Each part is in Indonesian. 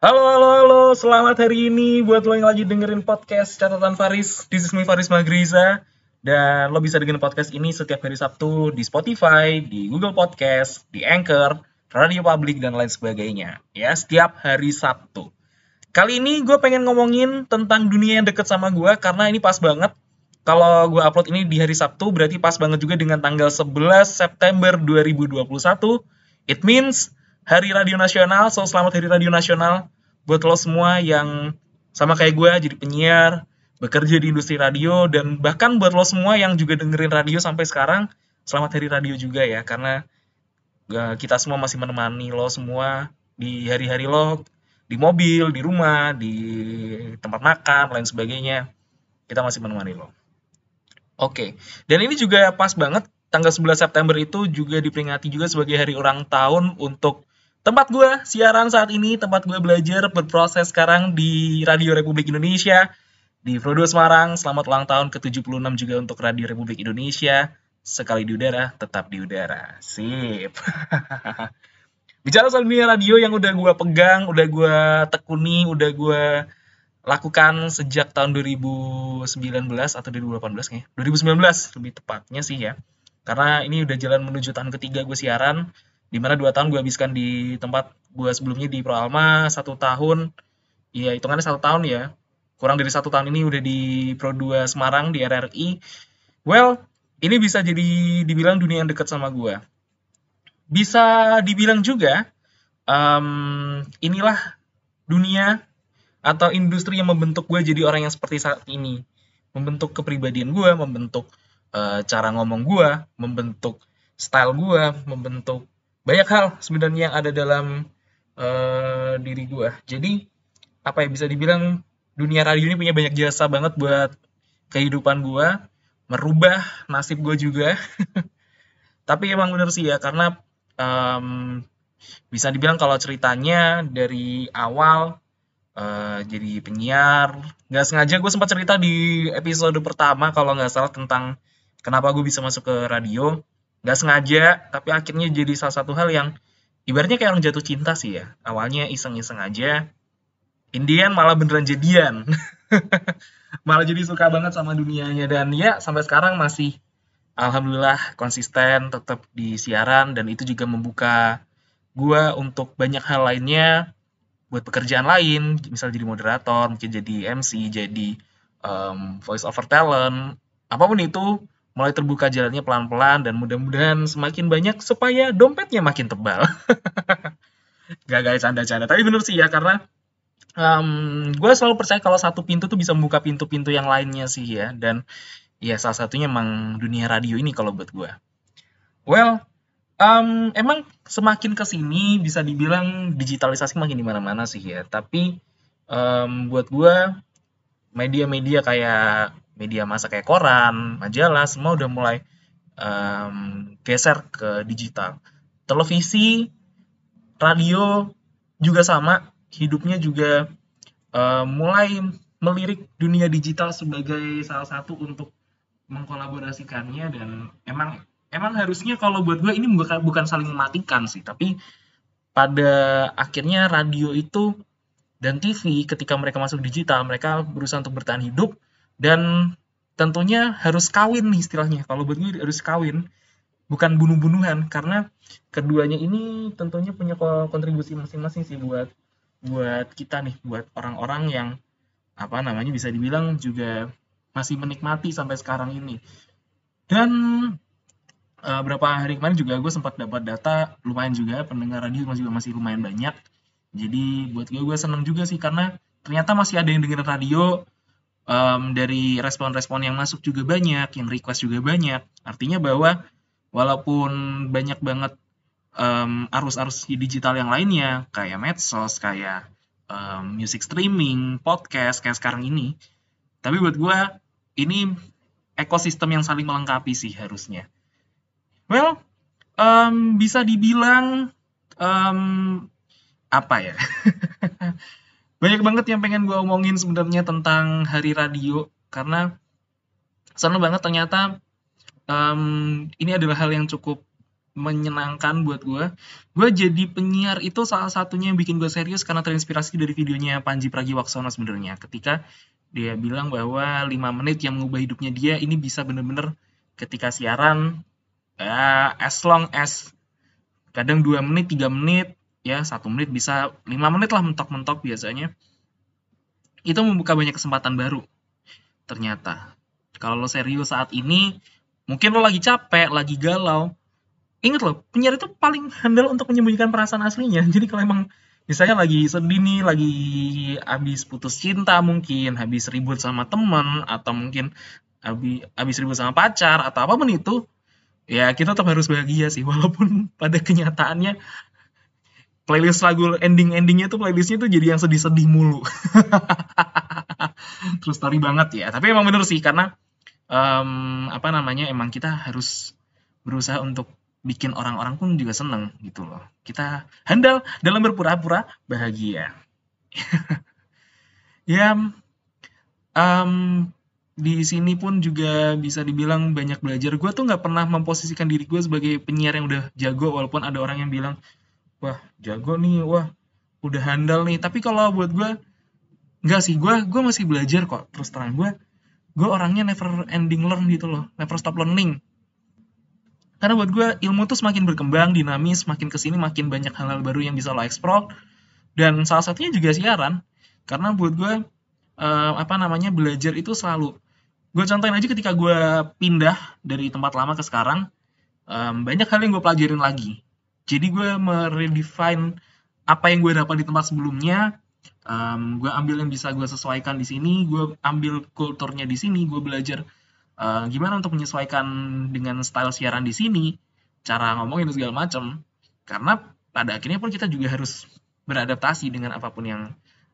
Halo, halo, halo. Selamat hari ini buat lo yang lagi dengerin podcast Catatan Faris. This is me, Faris Magriza. Dan lo bisa dengerin podcast ini setiap hari Sabtu di Spotify, di Google Podcast, di Anchor, Radio Public, dan lain sebagainya. Ya, setiap hari Sabtu. Kali ini gue pengen ngomongin tentang dunia yang deket sama gue karena ini pas banget. Kalau gue upload ini di hari Sabtu berarti pas banget juga dengan tanggal 11 September 2021. It means Hari Radio Nasional, so selamat Hari Radio Nasional buat lo semua yang sama kayak gue jadi penyiar, bekerja di industri radio dan bahkan buat lo semua yang juga dengerin radio sampai sekarang, selamat Hari Radio juga ya karena uh, kita semua masih menemani lo semua di hari-hari lo di mobil, di rumah, di tempat makan, lain sebagainya. Kita masih menemani lo. Oke, dan ini juga pas banget tanggal 11 September itu juga diperingati juga sebagai hari ulang tahun untuk tempat gue siaran saat ini, tempat gue belajar berproses sekarang di Radio Republik Indonesia di 2 Semarang. Selamat ulang tahun ke-76 juga untuk Radio Republik Indonesia. Sekali di udara, tetap di udara. Sip. Bicara soal dunia radio yang udah gue pegang, udah gue tekuni, udah gue lakukan sejak tahun 2019 atau 2018 nih. 2019 lebih tepatnya sih ya. Karena ini udah jalan menuju tahun ketiga gue siaran di mana dua tahun gue habiskan di tempat gue sebelumnya di Pro Alma satu tahun. Ya hitungannya satu tahun ya. Kurang dari satu tahun ini udah di Pro 2 Semarang di RRI well ini bisa jadi dibilang dunia yang dekat sama gue bisa dibilang juga um, inilah dunia atau industri yang membentuk gue jadi orang yang seperti saat ini. Membentuk kepribadian gue membentuk uh, cara ngomong gue membentuk style gue membentuk banyak hal sebenarnya yang ada dalam uh, diri gue. Jadi apa ya bisa dibilang dunia radio ini punya banyak jasa banget buat kehidupan gue, merubah nasib gue juga. Tapi emang bener sih ya karena um, bisa dibilang kalau ceritanya dari awal uh, jadi penyiar, nggak sengaja gue sempat cerita di episode pertama kalau nggak salah tentang kenapa gue bisa masuk ke radio nggak sengaja tapi akhirnya jadi salah satu hal yang ibaratnya kayak orang jatuh cinta sih ya. Awalnya iseng-iseng aja Indian malah beneran jadian. Malah jadi suka banget sama dunianya. Dan ya sampai sekarang masih alhamdulillah konsisten tetap di siaran dan itu juga membuka gua untuk banyak hal lainnya buat pekerjaan lain. Misal jadi moderator mungkin jadi MC jadi um, voice over talent apa pun itu mulai terbuka jalannya pelan-pelan dan mudah-mudahan semakin banyak supaya dompetnya makin tebal. Gak guys, canda-canda. Tapi bener sih ya karena um, gue selalu percaya kalau satu pintu tuh bisa membuka pintu-pintu yang lainnya sih ya. Dan ya salah satunya emang dunia radio ini kalau buat gue. Well, um, emang semakin ke sini bisa dibilang digitalisasi makin di mana-mana sih ya. Tapi um, buat gue media-media kayak media masa kayak koran, majalah, semua udah mulai um, geser ke digital. Televisi, radio juga sama, hidupnya juga um, mulai melirik dunia digital sebagai salah satu untuk mengkolaborasikannya dan emang emang harusnya kalau buat gue ini bukan bukan saling mematikan sih, tapi pada akhirnya radio itu dan TV ketika mereka masuk digital mereka berusaha untuk bertahan hidup dan tentunya harus kawin nih istilahnya. Kalau buat gue harus kawin bukan bunuh-bunuhan. Karena keduanya ini tentunya punya kontribusi masing-masing sih buat buat kita nih. Buat orang-orang yang apa namanya bisa dibilang juga masih menikmati sampai sekarang ini. Dan uh, berapa hari kemarin juga gue sempat dapat data lumayan juga. Pendengar radio masih masih lumayan banyak. Jadi buat gue gue seneng juga sih. Karena ternyata masih ada yang dengerin radio um, dari respon-respon yang masuk juga banyak, yang request juga banyak. Artinya bahwa walaupun banyak banget um, arus-arus digital yang lainnya, kayak medsos, kayak um, music streaming, podcast, kayak sekarang ini, tapi buat gue ini ekosistem yang saling melengkapi sih harusnya. Well, um, bisa dibilang um, apa ya? banyak banget yang pengen gue omongin sebenarnya tentang hari radio karena seneng banget ternyata um, ini adalah hal yang cukup menyenangkan buat gue. Gue jadi penyiar itu salah satunya yang bikin gue serius karena terinspirasi dari videonya Panji Pragiwaksono sebenarnya. Ketika dia bilang bahwa 5 menit yang mengubah hidupnya dia ini bisa bener-bener ketika siaran ya as long as kadang 2 menit, 3 menit, ya satu menit bisa 5 menit lah mentok-mentok biasanya. Itu membuka banyak kesempatan baru. Ternyata. Kalau lo serius saat ini, mungkin lo lagi capek, lagi galau, inget loh penyiar itu paling handal untuk menyembunyikan perasaan aslinya jadi kalau emang misalnya lagi sedih nih lagi habis putus cinta mungkin habis ribut sama temen atau mungkin habis habis ribut sama pacar atau apa pun itu ya kita tetap harus bahagia sih walaupun pada kenyataannya playlist lagu ending endingnya tuh playlistnya tuh jadi yang sedih-sedih mulu terus story banget ya tapi emang bener sih karena um, apa namanya emang kita harus berusaha untuk bikin orang-orang pun juga seneng gitu loh. Kita handal dalam berpura-pura bahagia. ya, um, di sini pun juga bisa dibilang banyak belajar. Gue tuh nggak pernah memposisikan diri gue sebagai penyiar yang udah jago, walaupun ada orang yang bilang, wah jago nih, wah udah handal nih. Tapi kalau buat gue, nggak sih, gue gue masih belajar kok. Terus terang gue, gue orangnya never ending learn gitu loh, never stop learning karena buat gue ilmu tuh semakin berkembang, dinamis, makin ke sini makin banyak hal-hal baru yang bisa lo eksplor. Dan salah satunya juga siaran. Karena buat gue uh, apa namanya belajar itu selalu. Gue contohin aja ketika gue pindah dari tempat lama ke sekarang, um, banyak hal yang gue pelajarin lagi. Jadi gue meredefine apa yang gue dapat di tempat sebelumnya, um, gue ambil yang bisa gue sesuaikan di sini, gue ambil kulturnya di sini, gue belajar uh, gimana untuk menyesuaikan dengan style siaran di sini, cara ngomongin dan segala macam. Karena pada akhirnya pun kita juga harus beradaptasi dengan apa pun yang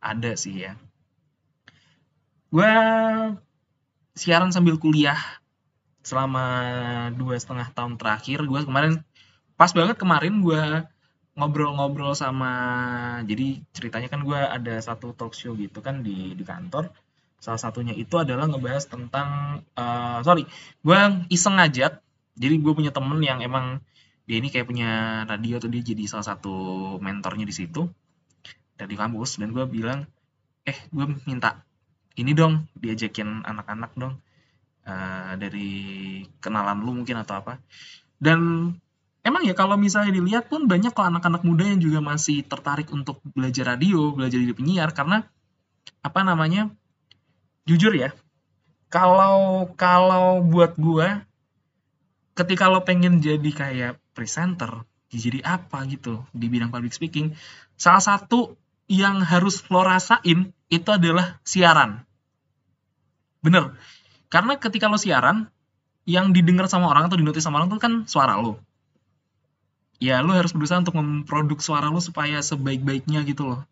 ada sih ya. Gue siaran sambil kuliah selama dua setengah tahun terakhir. Gue kemarin pas banget kemarin gue ngobrol-ngobrol sama jadi ceritanya kan gue ada satu talk show gitu kan di di kantor Salah satunya itu adalah ngebahas tentang uh, sorry, gue iseng aja. Jadi gue punya temen yang emang dia ini kayak punya radio tuh dia jadi salah satu mentornya di situ dari kampus dan gue bilang eh gue minta ini dong diajakin anak-anak dong uh, dari kenalan lu mungkin atau apa dan emang ya kalau misalnya dilihat pun banyak kok anak-anak muda yang juga masih tertarik untuk belajar radio belajar jadi penyiar. Karena apa namanya jujur ya kalau kalau buat gue ketika lo pengen jadi kayak presenter jadi apa gitu di bidang public speaking salah satu yang harus lo rasain itu adalah siaran. Bener. Karena ketika lo siaran yang didengar sama orang atau dinotis sama orang itu kan suara lo ya lo harus berusaha untuk memproduksi suara lo supaya sebaik-baiknya gitu loh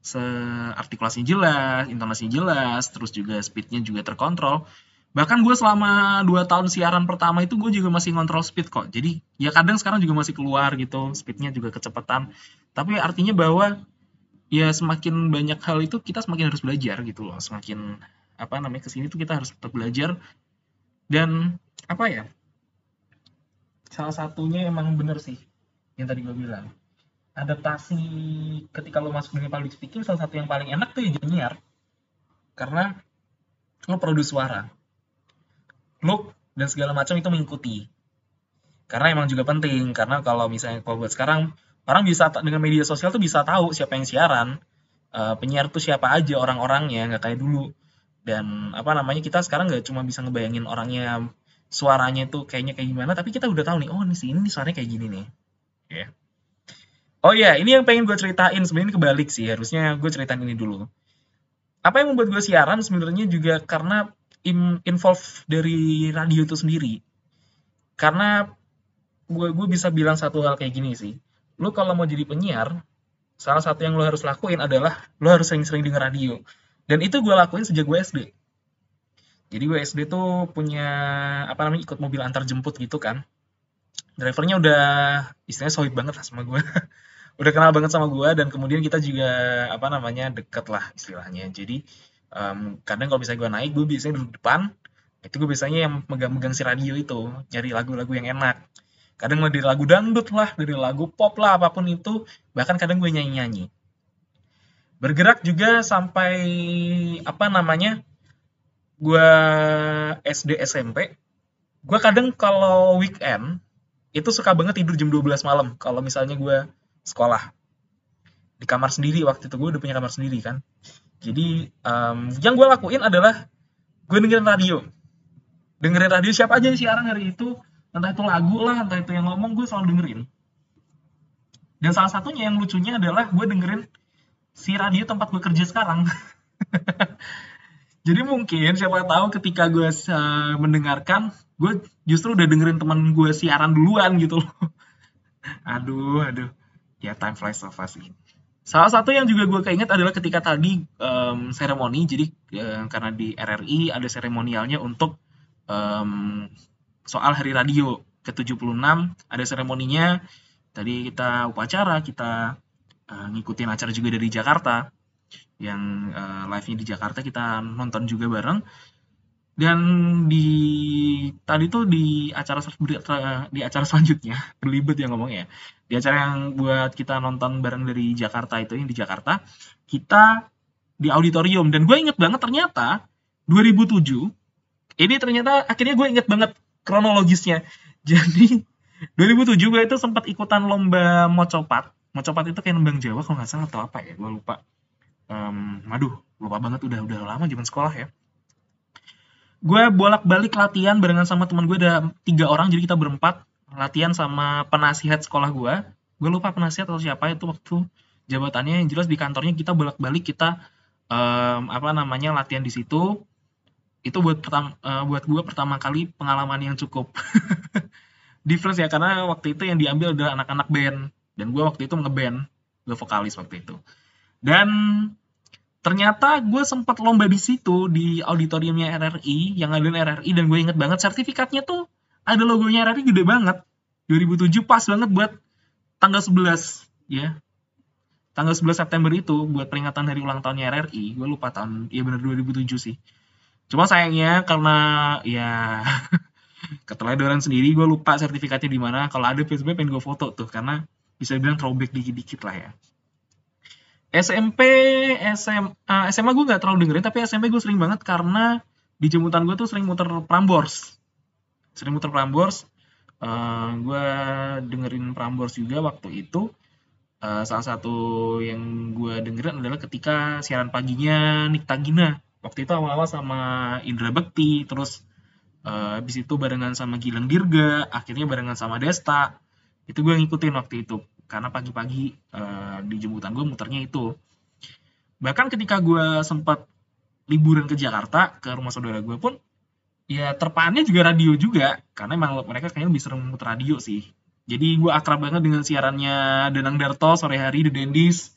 seartikulasinya jelas, intonasinya jelas, terus juga speednya juga terkontrol. Bahkan gue selama 2 tahun siaran pertama itu gue juga masih ngontrol speed kok. Jadi ya kadang sekarang juga masih keluar gitu, speednya juga kecepatan. Tapi artinya bahwa ya semakin banyak hal itu kita semakin harus belajar gitu loh. Semakin apa namanya ke sini tuh kita harus tetap belajar. Dan apa ya? Salah satunya emang bener sih yang tadi gue bilang. Adaptasi ketika lo masuk dunia public speaking salah satu yang paling enak tuh ya nyiar karena lo produce suara. Look dan segala macam itu mengikuti. Karena emang juga penting. Karena kalau misalnya kalau buat sekarang orang bisa dengan media sosial tuh bisa tahu siapa yang siaran. Uh, penyiar tuh siapa aja orang-orangnya nggak kayak dulu. Dan apa namanya kita sekarang nggak cuma bisa ngebayangin orangnya suaranya tuh kayaknya kayak gimana tapi kita udah tahu nih oh ini sih ini suaranya kayak gini nih ya. Oh iya, ini yang pengen gue ceritain sebenarnya kebalik sih. Harusnya gue ceritain ini dulu. Apa yang membuat gue siaran sebenarnya juga karena in, involve dari radio itu sendiri. Karena gue gue bisa bilang satu hal kayak gini sih. Lu kalau mau jadi penyiar, salah satu yang lo harus lakuin adalah lo harus sering-sering denger radio. Dan itu gue lakuin sejak gue SD. Jadi gue SD tuh punya apa namanya ikut mobil antar jemput gitu kan. Drivernya udah istilahnya solid banget lah sama gue. udah kenal banget sama gue dan kemudian kita juga apa namanya deket lah istilahnya. Jadi um, kadang kalau misalnya gue naik gue biasanya duduk depan. Itu gue biasanya yang megang-megang si radio itu nyari lagu-lagu yang enak. Kadang dari lagu dangdut lah dari lagu pop lah apa pun itu bahkan kadang gue nyanyi nyanyi bergerak juga sampai apa namanya gue SD SMP gue kadang kalau weekend itu suka banget tidur jam 12 malam kalau misalnya gue sekolah. Di kamar sendiri waktu itu gue udah punya kamar sendiri kan. Jadi um, yang gue lakuin adalah gue dengerin radio. Dengerin radio siapa aja yang siaran hari itu? Entah itu lagu lah entah itu yang ngomong gue selalu dengerin. Dan salah satunya yang lucunya adalah gue dengerin si radio tempat gue kerja sekarang. Jadi mungkin siapa tahu ketika gue uh, mendengarkan gue justru udah dengerin teman gue siaran duluan gitu loh. Aduh aduh. Ya time flies so fast sih. Salah satu yang juga gue keinget adalah ketika tadi um, seremoni jadi um, karena di RRI ada seremonialnya untuk um, soal hari radio ke-76 ada seremoninya. Tadi kita upacara kita uh, ngikutin acara juga dari Jakarta. Yang uh, live-nya di Jakarta kita nonton juga bareng dan di tadi tuh di acara di acara selanjutnya berlibet ya ngomongnya di acara yang buat kita nonton bareng dari Jakarta itu yang di Jakarta kita di auditorium dan gue inget banget ternyata 2007 ini ternyata akhirnya gue inget banget kronologisnya. Jadi 2007 gue itu sempat ikutan lomba mocopat. Mocopat itu kayak nembang Jawa kalau nggak salah atau apa ya, gue lupa. Um, aduh, lupa banget udah udah lama zaman sekolah ya. Gue bolak-balik latihan barengan sama teman gue ada tiga orang, jadi kita berempat latihan sama penasihat sekolah gue. Gue lupa penasihat atau siapa itu waktu jabatannya yang jelas di kantornya kita bolak-balik kita um, apa namanya latihan di situ itu buat pertama uh, buat gue pertama kali pengalaman yang cukup difference ya karena waktu itu yang diambil adalah anak-anak band dan gue waktu itu ngeband gue vokalis waktu itu dan ternyata gue sempat lomba di situ di auditoriumnya RRI yang ada RRI dan gue inget banget sertifikatnya tuh ada logonya RRI gede banget 2007 pas banget buat tanggal 11 ya tanggal 11 September itu buat peringatan hari ulang tahunnya RRI gue lupa tahun ya bener 2007 sih Cuma sayangnya karena ya keteledoran sendiri gue lupa sertifikatnya di mana. Kalau ada PSB pengen gue foto tuh karena bisa bilang throwback dikit-dikit lah ya. SMP, SMA, SMA gue nggak terlalu dengerin tapi SMP gue sering banget karena di jemputan gue tuh sering muter Prambors. Sering muter Prambors. Uh, gue dengerin Prambors juga waktu itu. Uh, salah satu yang gue dengerin adalah ketika siaran paginya Nikta Gina waktu itu awal-awal sama Indra Bekti terus uh, habis itu barengan sama Gilang Dirga akhirnya barengan sama Desta itu gue ngikutin waktu itu karena pagi-pagi uh, di jemputan gue muternya itu. Bahkan ketika gue sempat liburan ke Jakarta ke rumah saudara gue pun ya terpaannya juga radio juga. Karena emang mereka kayaknya lebih sering muter radio sih. Jadi gue akrab banget dengan siarannya Danang Darto sore hari The Dendis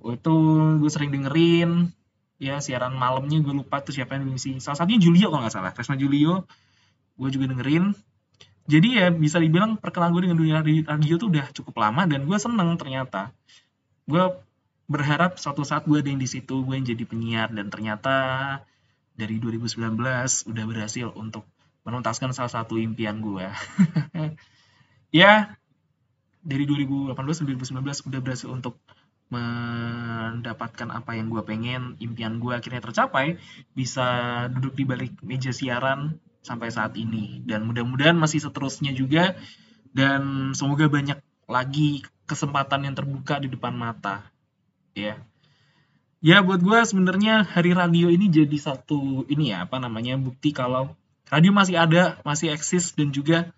itu gue sering dengerin. Ya siaran malamnya gue lupa tuh siapa yang ngisi. Salah satunya Julio kalau nggak salah. Tresna Julio gue juga dengerin jadi ya bisa dibilang perkenalan gue dengan dunia radio tuh udah cukup lama dan gue seneng ternyata. Gue berharap suatu saat gue ada yang di situ gue yang jadi penyiar dan ternyata dari 2019 udah berhasil untuk menuntaskan salah satu impian gue. Ya dari 2018 2019 udah berhasil untuk mendapatkan apa yang gue pengen, impian gue akhirnya tercapai, bisa duduk di balik meja siaran sampai saat ini. Dan mudah-mudahan masih seterusnya juga, dan semoga banyak lagi kesempatan yang terbuka di depan mata. Ya, ya buat gue sebenarnya hari radio ini jadi satu ini ya apa namanya bukti kalau radio masih ada, masih eksis dan juga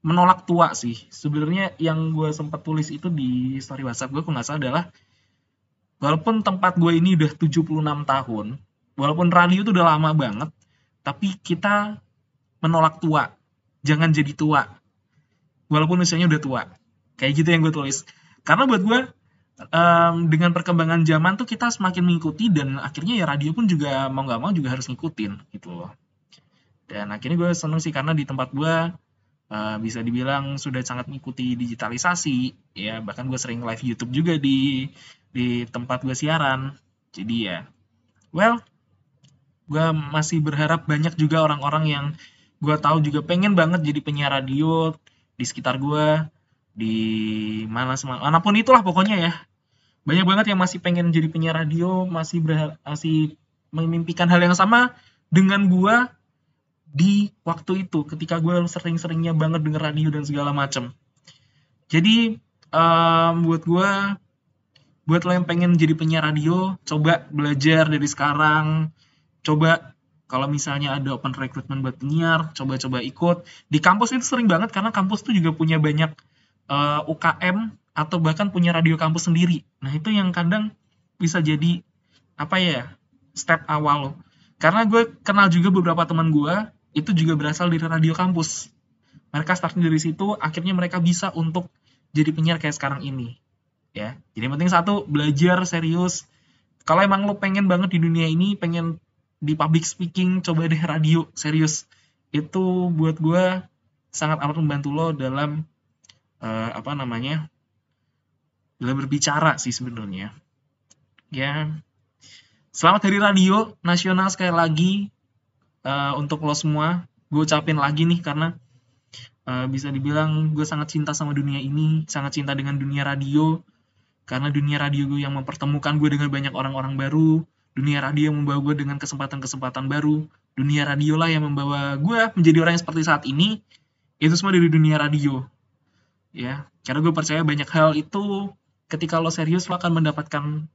menolak tua sih. Sebenarnya yang gue sempat tulis itu di story WhatsApp gue kalau nggak salah adalah walaupun tempat gue ini udah 76 tahun, walaupun radio itu udah lama banget, tapi kita menolak tua. Jangan jadi tua. Walaupun usianya udah tua. Kayak gitu yang gue tulis. Karena buat gue, um, dengan perkembangan zaman tuh kita semakin mengikuti dan akhirnya ya radio pun juga mau nggak mau juga harus ngikutin gitu loh. Dan akhirnya gue seneng sih karena di tempat gue uh, bisa dibilang sudah sangat mengikuti digitalisasi ya bahkan gue sering live YouTube juga di di tempat gue siaran jadi ya well gue masih berharap banyak juga orang-orang yang gue tahu juga pengen banget jadi penyiar radio di sekitar gue di mana mana pun itulah pokoknya ya. Banyak banget yang masih pengen jadi penyiar radio masih masih memimpikan hal yang sama dengan gue di waktu itu ketika gue sering-seringnya banget denger radio dan segala macem. Jadi um, buat gue buat lo yang pengen jadi penyiar radio coba belajar dari sekarang coba kalau misalnya ada open recruitment buat penyiar, coba-coba ikut. Di kampus itu sering banget karena kampus tuh juga punya banyak uh, eh, UKM atau bahkan punya radio kampus sendiri. Nah, itu yang kadang bisa jadi apa ya? step awal lo. Karena gue kenal juga beberapa teman gue itu juga berasal dari radio kampus. Mereka start dari situ, akhirnya mereka bisa untuk jadi penyiar kayak sekarang ini. Ya, jadi penting satu belajar serius. Kalau emang lo pengen banget di dunia ini, pengen di public speaking coba deh radio serius. Itu buat gue sangat amat membantu lo dalam uh, apa namanya dalam berbicara sih sebenarnya. Ya. Selamat hari radio nasional sekali lagi uh, untuk lo semua. Gue ucapin lagi nih karena uh, bisa dibilang gue sangat cinta sama dunia ini sangat cinta dengan dunia radio. Karena dunia radio gue yang mempertemukan gue dengan banyak orang-orang baru dunia radio yang membawa gue dengan kesempatan-kesempatan baru. Dunia radio lah yang membawa gue menjadi orang yang seperti saat ini. Itu semua dari dunia radio. Ya karena gue percaya banyak hal itu ketika lo serius lo akan mendapatkan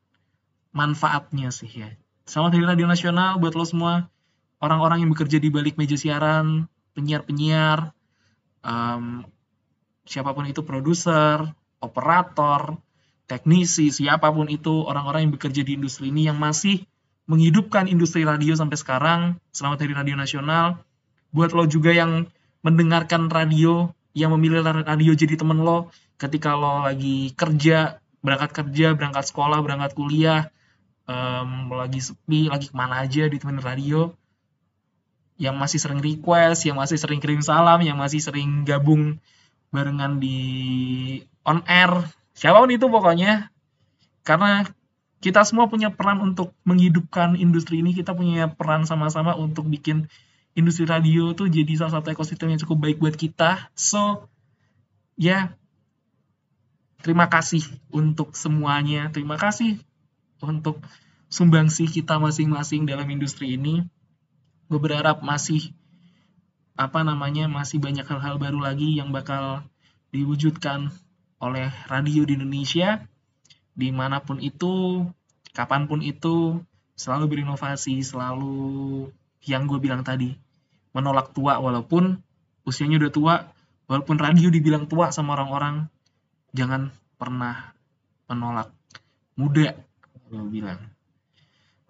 manfaatnya sih ya. Selamat hari radio nasional buat lo semua. Orang-orang yang bekerja di balik meja siaran penyiar-penyiar um, siapa pun itu produser operator teknisi siapa pun itu orang-orang yang bekerja di industri ini yang masih menghidupkan industri radio sampai sekarang. Selamat Hari Radio Nasional. Buat lo juga yang mendengarkan radio, yang memilih radio jadi temen lo ketika lo lagi kerja, berangkat kerja, berangkat sekolah, berangkat kuliah, um, lagi sepi, lagi ke mana aja di temen radio. Yang masih sering request, yang masih sering kirim salam, yang masih sering gabung barengan di on air. Siapa pun itu pokoknya. Karena kita semua punya peran untuk menghidupkan industri ini. Kita punya peran sama-sama untuk bikin industri radio tuh jadi salah satu ekosistem yang cukup baik buat kita. So ya terima kasih untuk semuanya. Terima kasih untuk sumbangsih kita masing-masing dalam industri ini. Gue berharap masih apa namanya masih banyak hal-hal baru lagi yang bakal diwujudkan oleh radio di Indonesia di mana pun itu, kapan pun itu, selalu berinovasi, selalu yang gue bilang tadi, menolak tua walaupun usianya udah tua, walaupun radio dibilang tua sama orang-orang, jangan pernah menolak muda, gue bilang.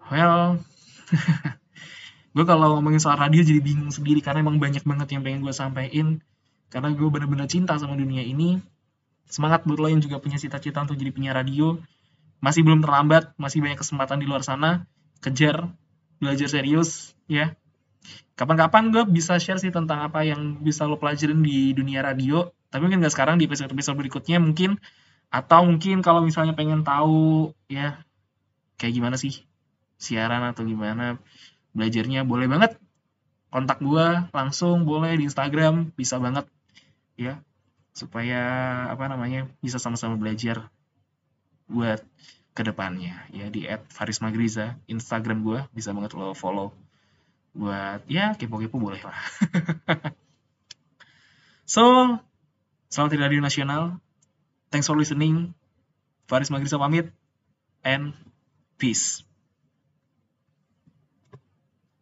Well, gue kalau ngomongin soal radio jadi bingung sendiri karena emang banyak banget yang pengen gue sampaikan karena gue bener-bener cinta sama dunia ini semangat buat lo yang juga punya cita-cita untuk jadi penyiar radio. Masih belum terlambat masih banyak kesempatan di luar sana. Kejar belajar serius ya. Kapan-kapan gue bisa share sih tentang apa yang bisa lo pelajarin di dunia radio. Tapi mungkin gak sekarang di episode-episode berikutnya mungkin. Atau mungkin kalau misalnya pengen tahu ya kayak gimana sih? Siaran atau gimana? Belajarnya boleh banget. Kontak gue langsung boleh di Instagram bisa banget ya supaya apa namanya bisa sama-sama belajar buat ke depannya. Ya di @faris magriza Instagram gue bisa banget lo follow. Buat ya kepo-kepo boleh lah. So selamat di radio nasional. Thanks for listening. Faris Magriza pamit and peace